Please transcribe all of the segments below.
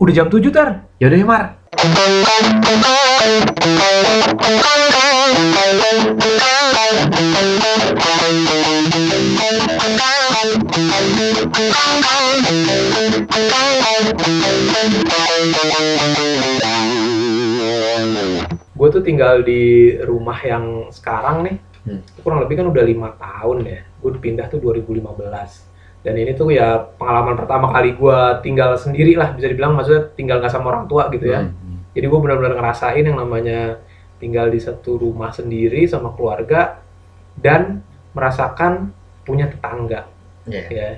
Udah jam 7 tar. Yaudah ya Mar. Gue tuh tinggal di rumah yang sekarang nih. Hmm. Kurang lebih kan udah lima tahun ya. Gue pindah tuh 2015. Dan ini tuh ya pengalaman pertama kali gue tinggal sendiri lah bisa dibilang maksudnya tinggal nggak sama orang tua gitu ya. Hmm. Jadi gue benar-benar ngerasain yang namanya tinggal di satu rumah sendiri sama keluarga dan merasakan punya tetangga Iya. ya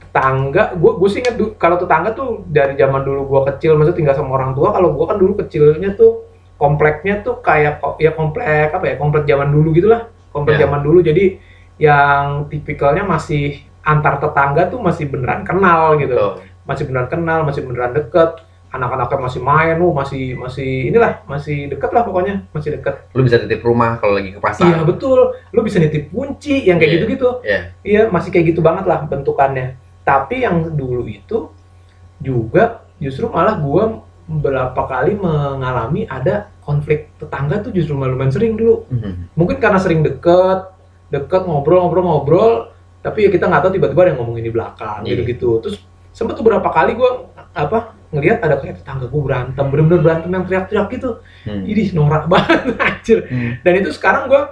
tetangga gue gue sih inget kalau tetangga tuh dari zaman dulu gue kecil maksudnya tinggal sama orang tua kalau gue kan dulu kecilnya tuh kompleknya tuh kayak ya komplek apa ya komplek zaman dulu gitulah komplek Ya. zaman dulu jadi yang tipikalnya masih antar tetangga tuh masih beneran kenal gitu Betul. masih beneran kenal masih beneran deket anak-anaknya masih main lu masih masih inilah masih deket lah pokoknya masih deket Lu bisa titip rumah kalau lagi ke pasar. iya betul lu bisa nitip kunci yang kayak Iya. gitu-gitu Iya. Iya, masih kayak gitu banget lah bentukannya. Tapi yang dulu itu juga justru malah gua beberapa kali mengalami ada konflik tetangga tuh justru lumayan sering dulu. Hmm. Mungkin karena sering deket, deket ngobrol-ngobrol-ngobrol, tapi ya kita nggak tahu tiba-tiba ada yang ngomongin di belakang Iya. gitu-gitu. Terus sempet tuh beberapa kali gua apa ngelihat ada kayak tetangga gua berantem, bener-bener berantem yang teriak-teriak gitu. Hmm. Idih, norak banget anjir Hmm. dan itu sekarang gue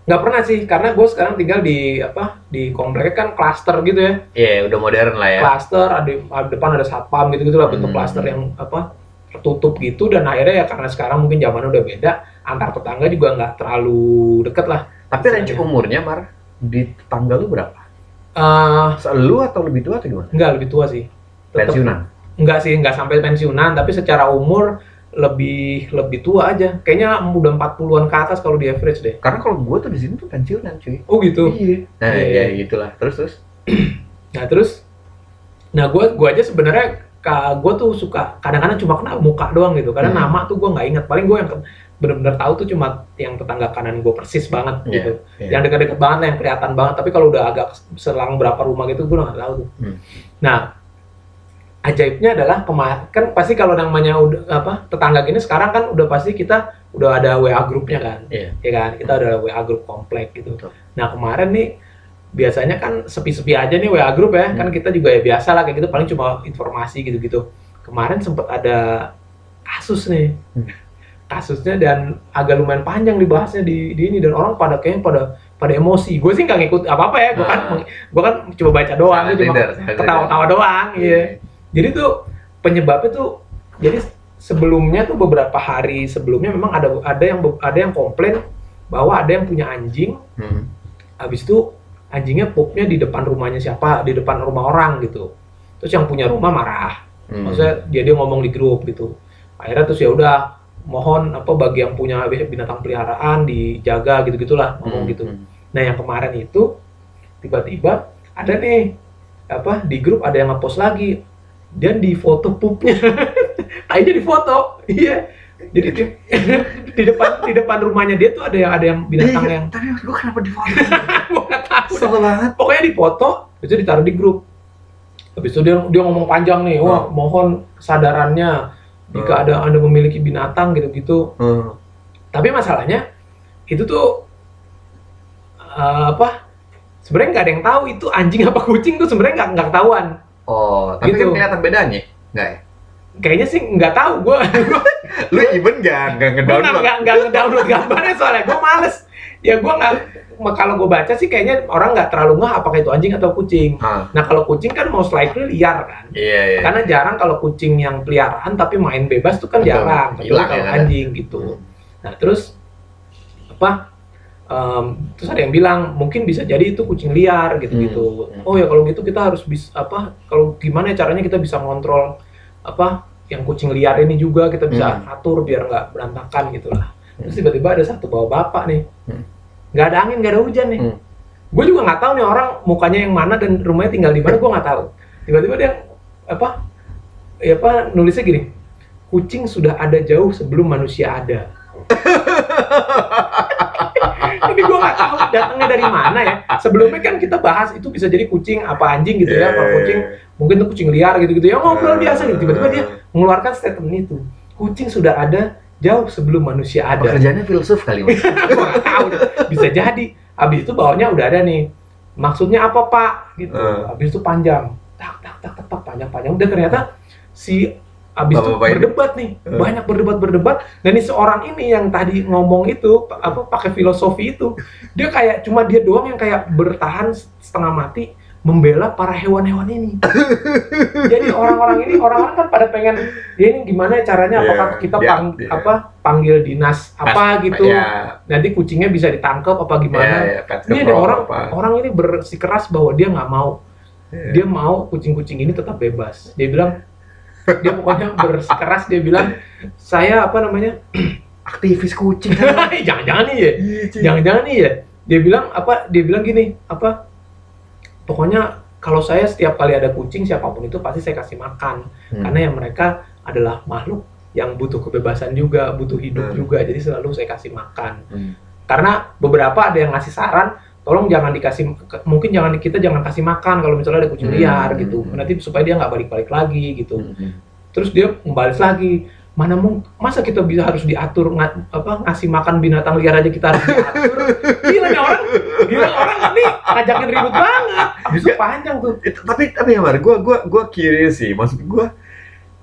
nggak pernah sih karena gue sekarang tinggal di apa di komplek kan klaster gitu ya Iya, udah modern lah ya. klaster ada depan ada satpam gitu gitu lah bentuk Hmm. klaster yang apa tertutup gitu dan akhirnya ya karena sekarang mungkin zamannya udah beda antar tetangga juga nggak terlalu deket lah Tapi range umurnya Mar di tetangga lu berapa? Eh Lu atau lebih tua atau gimana? nggak lebih tua sih Tetep- Pensiunan. nggak sih nggak sampai pensiunan tapi secara umur lebih lebih tua aja kayaknya udah 40-an ke atas kalau di average deh Karena kalau gua tuh di sini tuh pensiunan, cuy. oh gitu Iya. Nah, Iya, ya gitulah. Terus terus. Nah terus, nah gue gua aja sebenarnya gue tuh suka kadang-kadang cuma kenal muka doang gitu. Karena Hmm. nama tuh gue nggak ingat. Paling gue yang bener-bener tahu tuh cuma yang tetangga kanan gue persis banget Iya, gitu. iya. Yang dekat-dekat banget yang kelihatan banget. Tapi kalau udah agak selang berapa rumah gitu gue nggak tahu tuh. Hmm. Nah ajaibnya adalah kan pasti kalau namanya udah apa tetangga gini sekarang kan udah pasti kita udah ada WA grupnya kan Iya. ya kan kita ada WA grup komplek gitu Betul. nah kemarin nih biasanya kan sepi-sepi aja nih WA grup ya Hmm. kan kita juga ya biasa lah kayak gitu paling cuma informasi gitu-gitu kemarin sempet ada kasus nih Hmm. Kasusnya dan agak lumayan panjang dibahasnya di, di ini. Dan orang pada kayaknya pada pada emosi. Gue sih nggak ngikut apa apa ya. Gue kan Ah. gue kan cuma baca doang Sangat gue cuma ketawa-tawa doang iya. Jadi tuh penyebabnya tuh jadi sebelumnya tuh beberapa hari sebelumnya memang ada ada yang ada yang komplain bahwa ada yang punya anjing. Hmm. habis itu anjingnya pupnya di depan rumahnya siapa? Di depan rumah orang gitu. Terus yang punya rumah marah. Hmm. maksudnya dia dia ngomong di grup gitu. Akhirnya terus ya udah mohon apa bagi yang punya binatang peliharaan dijaga gitu gitulah ngomong Hmm. gitu Hmm. Nah yang kemarin itu tiba-tiba ada nih apa di grup ada yang ngepost lagi dan di foto pupnya, akhirnya di foto, iya. Jadi di, di depan di depan rumahnya dia tuh ada yang ada yang binatang Iya, yang Tapi gua kenapa di foto? gua nggak tahu. Banget. Pokoknya di foto itu ditaruh di grup. Habis itu dia dia ngomong panjang nih, wah mohon kesadarannya jika ada anda memiliki binatang gitu-gitu. Hmm. Tapi masalahnya itu tuh eh, apa? Sebenarnya nggak ada yang tahu itu anjing apa kucing tuh sebenarnya nggak nggak ketahuan. Oh, tapi Gitu. kan kelihatan bedanya. Enggak ya? Kayaknya sih nggak tahu gue. Lu even nggak nggak ngedownload? nggak nggak ngedownload gambarnya soalnya gue males. Ya gue nggak kalau gue baca sih kayaknya orang nggak terlalu ngeh apakah itu anjing atau kucing. Ah, Nah kalau kucing kan most likely liar kan. iya iya. Karena jarang kalau kucing yang peliharaan tapi main bebas tuh kan Betul. jarang. Hilang kalau ya, kan? anjing gitu. Nah terus apa? em, terus ada yang bilang mungkin bisa jadi itu kucing liar gitu-gitu. Hmm. Oh ya kalau gitu kita harus bisa apa? Kalau gimana ya caranya kita bisa ngontrol apa? Yang kucing liar ini juga kita bisa Hmm. atur biar nggak berantakan gitulah. Terus tiba-tiba ada satu bawa bapak nih, Hmm. nggak ada angin nggak ada hujan nih. Hmm. Gue juga nggak tahu nih orang mukanya yang mana dan rumahnya tinggal di mana gue nggak tahu. Tiba-tiba dia apa? Ya apa nulisnya gini, kucing sudah ada jauh sebelum manusia ada. ini gue nggak tahu datangnya dari mana ya sebelumnya kan kita bahas itu bisa jadi kucing apa anjing gitu ya kalau Iya. kucing mungkin tuh kucing liar gitu gitu ya ngobrol biasa gitu tiba-tiba dia mengeluarkan statement itu kucing sudah ada jauh sebelum manusia ada. Pekerjaannya filsuf kali mas. Tahu bisa jadi. Habis itu bawahnya udah ada nih. Maksudnya apa pak? Gitu. Eh. habis itu panjang. Tak tak tak tak, tak. Panjang panjang dan ternyata si habis itu ini. berdebat nih. Eh. banyak berdebat berdebat dan ini seorang ini yang tadi ngomong itu apa pakai filosofi itu. Dia kayak cuma dia doang yang kayak bertahan setengah mati membela para hewan-hewan ini. Jadi orang-orang ini orang-orang kan pada pengen ya ini gimana caranya Iya, apakah kita dia- pang- dia- apa panggil dinas apa gitu. Ya, Nanti kucingnya bisa ditangkap apa gimana. ya, ya, pet ini ada orang apa. orang ini bersikeras bahwa dia nggak mau Iya. dia mau kucing-kucing ini tetap bebas. Dia bilang dia pokoknya bersikeras dia bilang saya apa namanya aktivis kucing kan. jangan-jangan nih ya jangan-jangan nih ya dia bilang apa dia bilang gini apa pokoknya kalau saya setiap kali ada kucing siapa pun itu pasti saya kasih makan Hmm. karena yang mereka adalah makhluk yang butuh kebebasan juga butuh hidup Hmm. juga jadi selalu saya kasih makan Hmm. karena beberapa ada yang ngasih saran tolong jangan dikasih mungkin jangan kita jangan kasih makan kalau misalnya ada kucing Hmm. liar gitu Hmm. nanti supaya dia nggak balik-balik lagi gitu Hmm. terus dia membalas lagi mana mungkin masa kita bisa harus diatur nga- apa ngasih makan binatang liar aja kita harus diatur gila nih orang gila orang ini ngajakin ribut banget itu panjang tuh Itu- tapi tapi ya gua gua gua curious sih. Maksud gua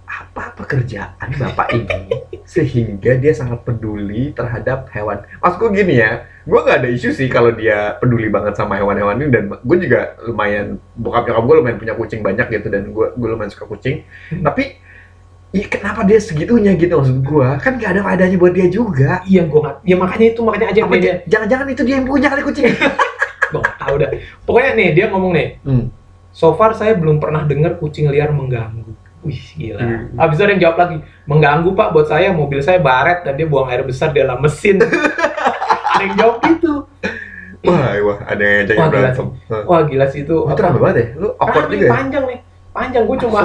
apa pekerjaan bapak ini sehingga dia sangat peduli terhadap hewan. Maksud gua gini ya, gua nggak ada isu sih kalau dia peduli banget sama hewan-hewan ini dan gue juga lumayan bokap nyokap gue lumayan punya kucing banyak gitu dan gua gue lumayan suka kucing. Hmm. Tapi Iya kenapa dia segitunya gitu maksud gua kan gak ada faedahnya buat dia juga. iya gue nggak ya makanya itu makanya aja Apa dia jangan-jangan itu dia yang punya kali kucing? nggak tahu dah pokoknya nih dia ngomong nih Hmm. so far saya belum pernah dengar kucing liar mengganggu Wih gila. Hmm. Habis itu ada yang jawab lagi, mengganggu pak buat saya mobil saya baret dan dia buang air besar di dalam mesin. ada yang jawab gitu. Wah, wah ada yang gila berantem. Wah gila sih itu. Itu rame banget ya? Lu awkward juga ya? panjang nih, panjang. Gue cuma.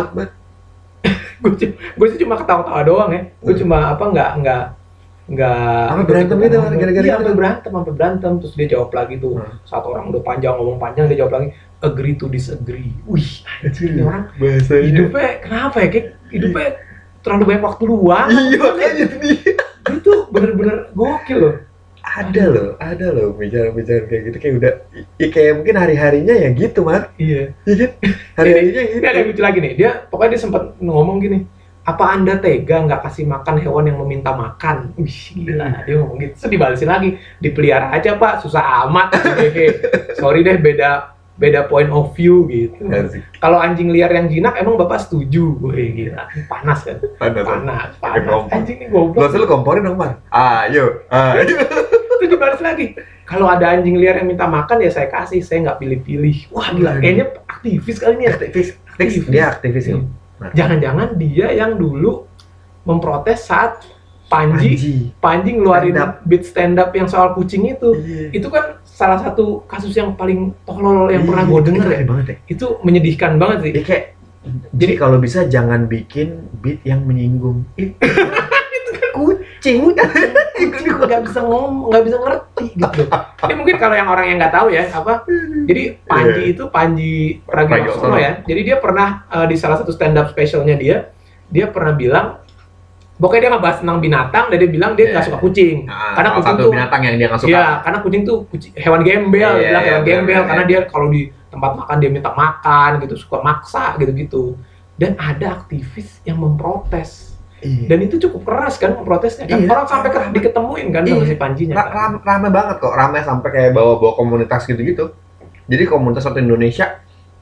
Gue sih cuma ketawa-tawa doang ya gue cuma apa nggak nggak nggak Sampai berantem gitu, Mar, gara-gara iya gitu. sampai berantem sampai berantem terus dia jawab lagi tuh Hmm. satu orang udah panjang ngomong panjang dia jawab lagi agree to disagree wih anjir ini orang Bahasanya. hidupnya kenapa ya kayak hidupnya terlalu banyak waktu luang Iya, makanya itu dia. itu bener-bener gokil loh Ada loh, ada loh bicara-bicara kayak gitu kayak udah ya kayak mungkin hari-harinya ya gitu, Mar. iya Iya kan? Hari-harinya gitu. ini ada yang lucu lagi nih dia pokoknya dia sempat ngomong gini apa anda tega nggak kasih makan hewan yang meminta makan wih gila dia ngomong gitu terus dibalesin lagi dipelihara aja pak susah amat Hehehe. sorry deh beda beda point of view gitu Asik. kalau anjing liar yang jinak emang bapak setuju wih gila panas kan Panas. panas panas kompor. anjing ini Lo goblok lu komporin dong, Mar. Ayo. Ayo. itu dibalas lagi kalau ada anjing liar yang minta makan ya saya kasih saya nggak pilih-pilih wah gila Waduh. kayaknya aktivis kali ini ya aktivis. Aktivis. Dia aktivis ya. jangan-jangan dia yang dulu memprotes saat Panji Panji. Panji ngeluarin Stand up. beat stand up yang soal kucing itu Iya. itu kan salah satu kasus yang paling tolol yang pernah gue itu denger ya banget ya. itu menyedihkan banget sih Ya kayak Jadi- kalau bisa jangan bikin beat yang menyinggung. kucing. kucing nggak bisa ngomong nggak bisa ngerti gitu ini mungkin kalau yang orang yang nggak tahu ya apa jadi Panji Iya. itu Panji Pragiwaksono ya jadi dia pernah eh, di salah satu stand up specialnya dia dia pernah bilang pokoknya dia ngebahas tentang binatang dan dia bilang dia nggak Iya. suka kucing Nah, Karena kucing satu tuh- binatang yang dia nggak suka. Iya, karena kucing tuh kucing, hewan gembel, dia bilang iya, hewan benar, gembel benar, karena iya. dia kalau di tempat makan dia minta makan gitu, suka maksa gitu-gitu. Dan ada aktivis yang memprotes. Iya. Dan itu cukup keras kan memprotesnya kan. Iya. Orang sampai ke, diketemuin kan sama Iya. si Panjinya. Ra- Kan? ram- rame banget kok, rame sampai kayak bawa-bawa komunitas gitu-gitu. Jadi komunitas satu Indonesia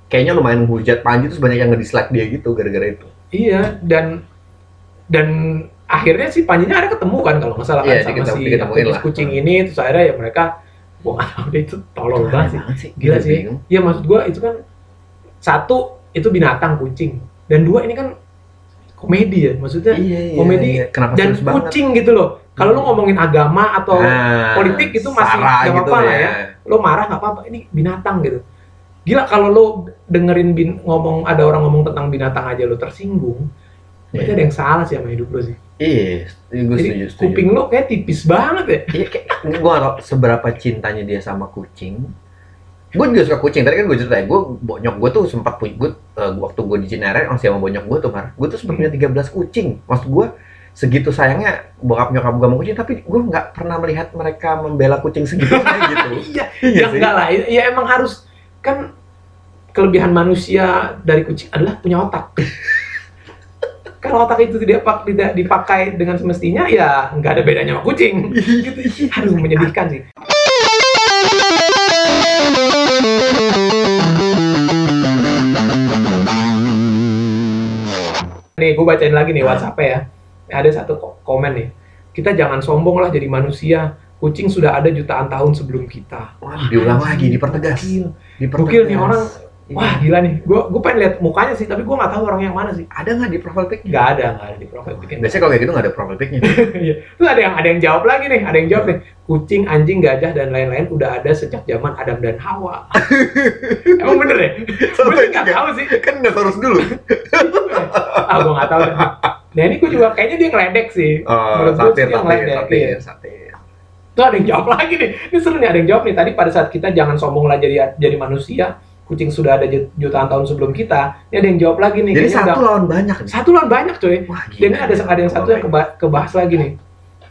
kayaknya lumayan hujat Panji terus banyak yang nge-dislike dia gitu gara-gara itu. Iya, dan dan akhirnya si Panjinya ada ketemu kan kalau nggak salah kan Iya, sama diketemu- si lah. kucing ini terus akhirnya ya mereka gua nggak tahu deh itu tolol banget sih. Gila Gitu, sih. Iya maksud gua itu kan satu itu binatang kucing dan dua ini kan komedi ya maksudnya Iya, iya, komedi iya. Kenapa dan serius banget? kucing gitu loh. Kalau lu Hmm. ngomongin agama atau Nah, politik itu masih nggak gitu apa-apa lah ya. lo marah nggak apa-apa, ini binatang gitu. Gila kalau lo dengerin bin, ngomong ada orang ngomong tentang binatang aja lo tersinggung, Berarti Iya. ada yang salah sih sama hidup lo sih. Iya, gue Jadi setuju, setuju. kuping lo kayak tipis banget ya. Iya, kayak gue tau seberapa cintanya dia sama kucing. Gue juga suka kucing. Tadi kan gue ceritain, gue bonyok gue tuh sempat punya gue eh, waktu gue di Cinere masih sama bonyok gue tuh mar. Gue tuh sempat punya 13 kucing. Maksud gue segitu sayangnya bokap nyokap gue sama kucing, tapi gue nggak pernah melihat mereka membela kucing segitunya gitu. Iya, Iya ya enggak lah. Ya emang harus kan kelebihan manusia dari kucing adalah punya otak. Kalau otak itu tidak tidak dipakai dengan semestinya, ya nggak ada bedanya sama kucing. gitu. Aduh, menyedihkan sih. Nih, gue bacain lagi nih WhatsApp ya. Ada satu ko- komen nih. Kita jangan sombong lah jadi manusia. Kucing sudah ada jutaan tahun sebelum kita. Wah, diulang lagi, dipertegas. Dipertegas. Gokil nih orang. Iya. Wah gila nih. Gue gue pengen lihat mukanya sih, tapi gue nggak tahu orang yang mana sih. ada nggak di profile pic? Nggak ada, nggak ada di profil pic. Biasanya kalau kayak gitu nggak ada profile pic-nya. Iya. Terus ada yang ada yang jawab lagi nih, ada yang jawab nih. Kucing, anjing, gajah dan lain-lain udah ada sejak zaman Adam dan Hawa. Emang bener ya? Gue nggak tahu sih. kan nggak terus dulu. Ah gue nggak tahu. Nah ini gue juga kayaknya dia ngeledek sih. Oh, Menurut gue dia ngeledek. satir, Iya. satir. Tuh ada yang jawab lagi nih. Ini seru nih ada yang jawab nih. Tadi pada saat kita jangan sombong lah jadi jadi manusia. Kucing sudah ada ju- jutaan tahun sebelum kita. Ini ada yang jawab lagi nih. Jadi satu udah- lawan banyak nih. satu lawan banyak coy. Wah, Dan ini ada ada yang satu yang keba- kebahas lagi nih.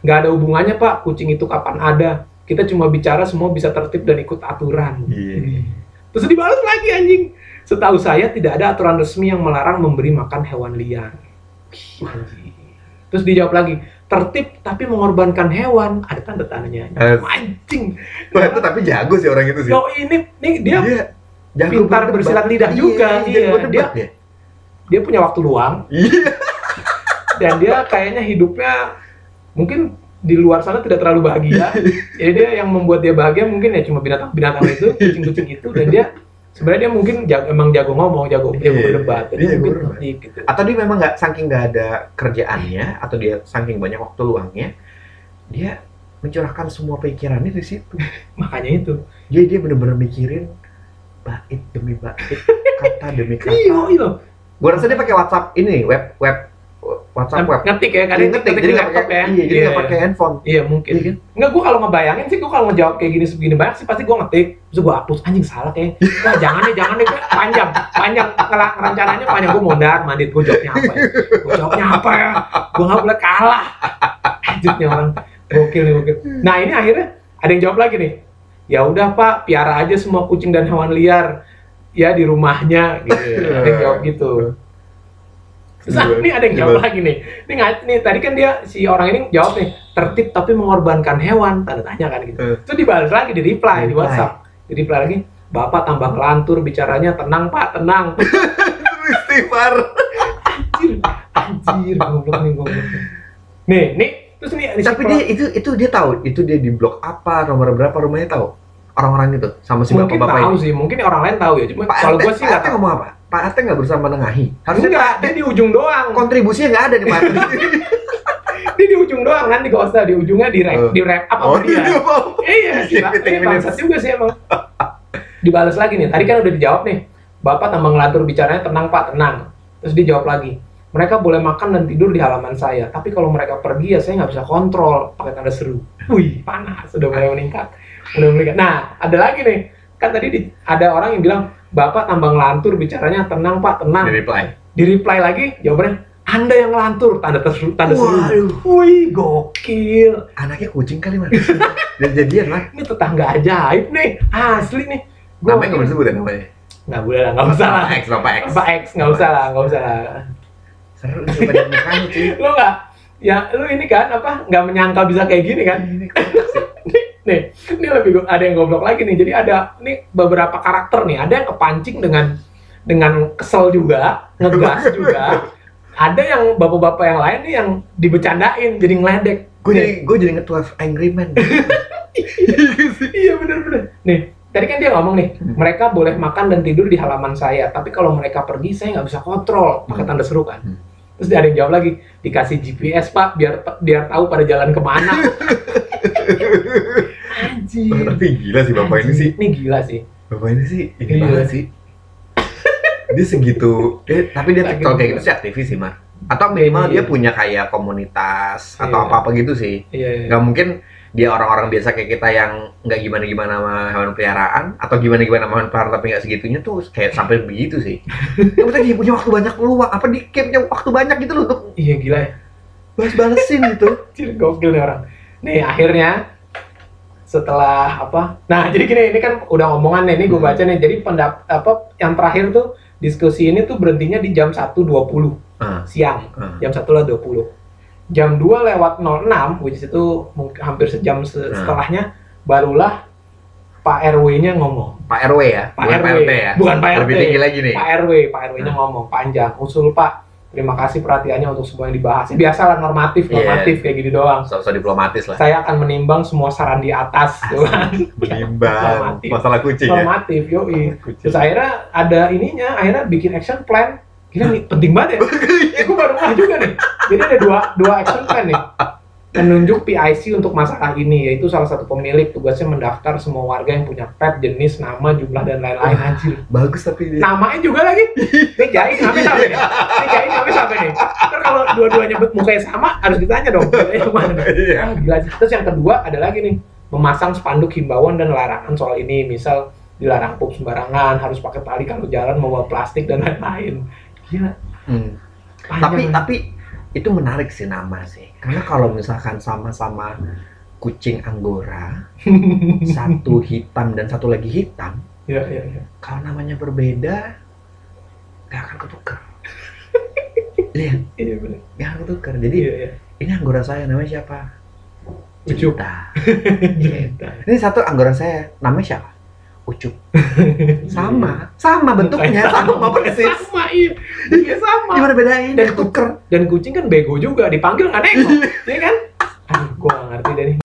Nggak ada hubungannya pak, kucing itu kapan ada. Kita cuma bicara semua bisa tertib dan ikut aturan. Iya. Terus dibalas lagi anjing. Setahu saya tidak ada aturan resmi yang melarang memberi makan hewan liar. Anjing. Terus dijawab lagi, tertib tapi mengorbankan hewan. Ada tanda tandanya. Eh. Anjing. Wah, itu tapi jago sih orang itu sih. Yo ini, nih dia jago pintar bersilat lidah juga, Iya, iya. Dia- dia. dia punya waktu luang Iya. dan dia kayaknya hidupnya mungkin di luar sana tidak terlalu bahagia. Jadi dia yang membuat dia bahagia mungkin ya cuma binatang-binatang itu, kucing-kucing itu dan dia sebenarnya dia mungkin jago, emang jago ngomong, jago jago Iya, berdebat. Jadi dia jago mungkin berdebat. tertib gitu. Atau dia memang nggak saking nggak ada kerjaannya atau dia saking banyak waktu luangnya, dia mencurahkan semua pikirannya di situ. Makanya itu. Jadi dia bener-bener mikirin bait demi bait, kata demi kata. Iya, iya. Gua rasa dia pakai WhatsApp ini, web web WhatsApp web. Ngetik ya, Dia kadang ngetik, ngetik jadi di nggak pakai, ya. iya, jadi nggak pakai handphone. Iya mungkin. Iya kan? Enggak, gue kalau ngebayangin sih, gue kalau ngejawab kayak gini segini banyak sih pasti gue ngetik, terus gue hapus anjing salah kayak, wah jangan deh, jangan deh, panjang, panjang, rencananya panjang gue mondar mandir, gue jawabnya apa ya, gue jawabnya apa ya, gue nggak boleh kalah, anjingnya orang, gokil nih gokil. Nah ini akhirnya ada yang jawab lagi nih, ya udah pak, piara aja semua kucing dan hewan liar, ya di rumahnya, gitu, ada yang jawab gitu. Terus ah, ini ada yang jawab lagi nih. Ini nggak, nih tadi kan dia si orang ini jawab nih tertib tapi mengorbankan hewan tanda tanya kan gitu. Eh. Terus dibalas lagi di reply di. WhatsApp. Di reply lagi, Bapak tambah kelantur bicaranya tenang Pak, tenang. Istighfar. Anjir, anjir, goblok nih goblok. Nih, nih terus nih Tapi dia itu itu dia tahu, itu dia di blok apa, nomor berapa rumahnya tahu. Orang-orang itu sama si mungkin bapak-bapak tahu ini. sih, mungkin orang lain tahu ya. Cuma Pak kalau gue sih nggak tahu. ngomong apa? Pak RT nggak berusaha menengahi. Harusnya Enggak, dia di ujung doang. kontribusinya nggak ada nih Pak RT. Dia di ujung doang, nanti gak usah di ujungnya di rap, Oh. di rap apa oh, dia. mau. Iya, sih, Iya, bangsat juga sih emang. Dibales lagi nih. Tadi kan udah dijawab nih. Bapak tambah ngelantur bicaranya tenang Pak, tenang. Terus dijawab lagi. Mereka boleh makan dan tidur di halaman saya, tapi kalau mereka pergi ya saya nggak bisa kontrol. Pakai tanda seru. Wih, panas. Sudah mulai meningkat. Udah meningkat. Nah, ada lagi nih. Kan tadi di- ada orang yang bilang, Bapak tambah ngelantur bicaranya tenang Pak, tenang. Di reply. Di reply lagi, jawabannya, Anda yang ngelantur. Tanda seru. Tanda seru. Waduh. Wih, gokil. Anaknya kucing kali mas. Dan jadian lah. ini tetangga ajaib nih asli nih Gua Namanya nggak boleh sebut ya namanya. nggak boleh lah nggak usah lah Bapak X, Bapak X. Bapak X nggak usah lah nggak usah lah Seru nih pada mukanya cuy. lu nggak ya lu ini kan apa nggak menyangka bisa kayak gini kan Ini sih. Nih ini lebih ada yang goblok lagi nih. Jadi ada nih beberapa karakter nih. Ada yang kepancing dengan dengan kesel juga ngegas juga. Ada yang bapak-bapak yang lain nih yang dibecandain jadi ngeledek. Gue jadi gue jadi nge-12 Angry Man. iya bener-bener. Nih tadi kan dia ngomong nih mereka boleh makan dan tidur di halaman saya tapi kalau mereka pergi saya nggak bisa kontrol. Pakai tanda seru kan? Hmm. terus dia ada yang jawab lagi dikasih GPS pak biar biar tahu pada jalan ke mana anjir Tapi gila sih bapak ini sih. ini gila sih Bapak ini sih ini Iya. banget sih. Dia segitu, dia, tapi dia kalau kayak gila. gitu sih aktivis sih, Mar. Atau minimal Iya. dia punya kayak komunitas atau Iya. apa-apa gitu sih. Iya, iya. Nggak mungkin dia orang-orang biasa kayak kita yang nggak gimana-gimana sama hewan peliharaan atau gimana-gimana sama hewan peliharaan tapi nggak segitunya tuh kayak sampai begitu sih. Yang penting dia punya waktu banyak luang, apa di campnya waktu banyak gitu loh untuk Iya gila ya. balas-balesin gitu. Cil, gokil nih orang. Nih akhirnya setelah apa? Nah jadi gini ini kan udah ngomongan nih, ini gue baca nih. Jadi pendap apa yang terakhir tuh diskusi ini tuh berhentinya di jam 1.20 Ah, siang. ah. Jam 1 lah 20. Jam 2 lewat 06, which itu hampir sejam se- Hmm. setelahnya, barulah Pak RW-nya ngomong. Pak RW ya, Pak bukan RW. Pak RT ya. Bukan Pak Lebih RT. tinggi lagi nih. Pak RW, Pak RW-nya Hmm. ngomong panjang. Usul Pak, terima kasih perhatiannya untuk semua yang dibahas. Ya, biasalah normatif, normatif kayak gitu doang. Sosok diplomatis lah. Saya akan menimbang semua saran di atas. Menimbang Normatif. masalah kucing ya. normatif, yoi. Kucing. Terus akhirnya ada ininya, akhirnya bikin action plan. Gila nih, penting banget ya. ya gue baru ngeh juga nih. Jadi ada dua, dua action plan nih. Menunjuk PIC untuk masalah ini, yaitu salah satu pemilik tugasnya mendaftar semua warga yang punya pet, jenis, nama, jumlah, dan lain-lain. Anjir. Bagus tapi dia. Namanya juga lagi. Ini Jain namanya sampai nih. Ntar kalau dua-duanya bet- mukanya sama, harus ditanya dong. Yang mana? Iya. Ah. Terus yang kedua ada lagi nih, memasang spanduk himbauan dan larangan soal ini. Misal dilarang pup sembarangan, harus pakai tali kalau jalan membawa plastik dan lain-lain. Gila. Hmm. panjang Tapi tapi itu menarik sih nama sih. Karena kalau misalkan sama-sama kucing anggora, satu hitam dan satu lagi hitam, Iya, iya, iya. kalau namanya berbeda, gak akan ketukar. Iya, Iya benar. gak akan ketukar. Jadi Iya, iya. ini anggora saya namanya siapa? Ucup. Cinta. Ini satu anggora saya namanya siapa? Ucup. Sama, sama bentuknya, Mukanya sama persis. Sama, iya. Iya, sama. Gimana bedain? Dan ketuker. Dan kucing kan bego juga, dipanggil nggak nengok, ya kan? Aduh, gua ngerti nih.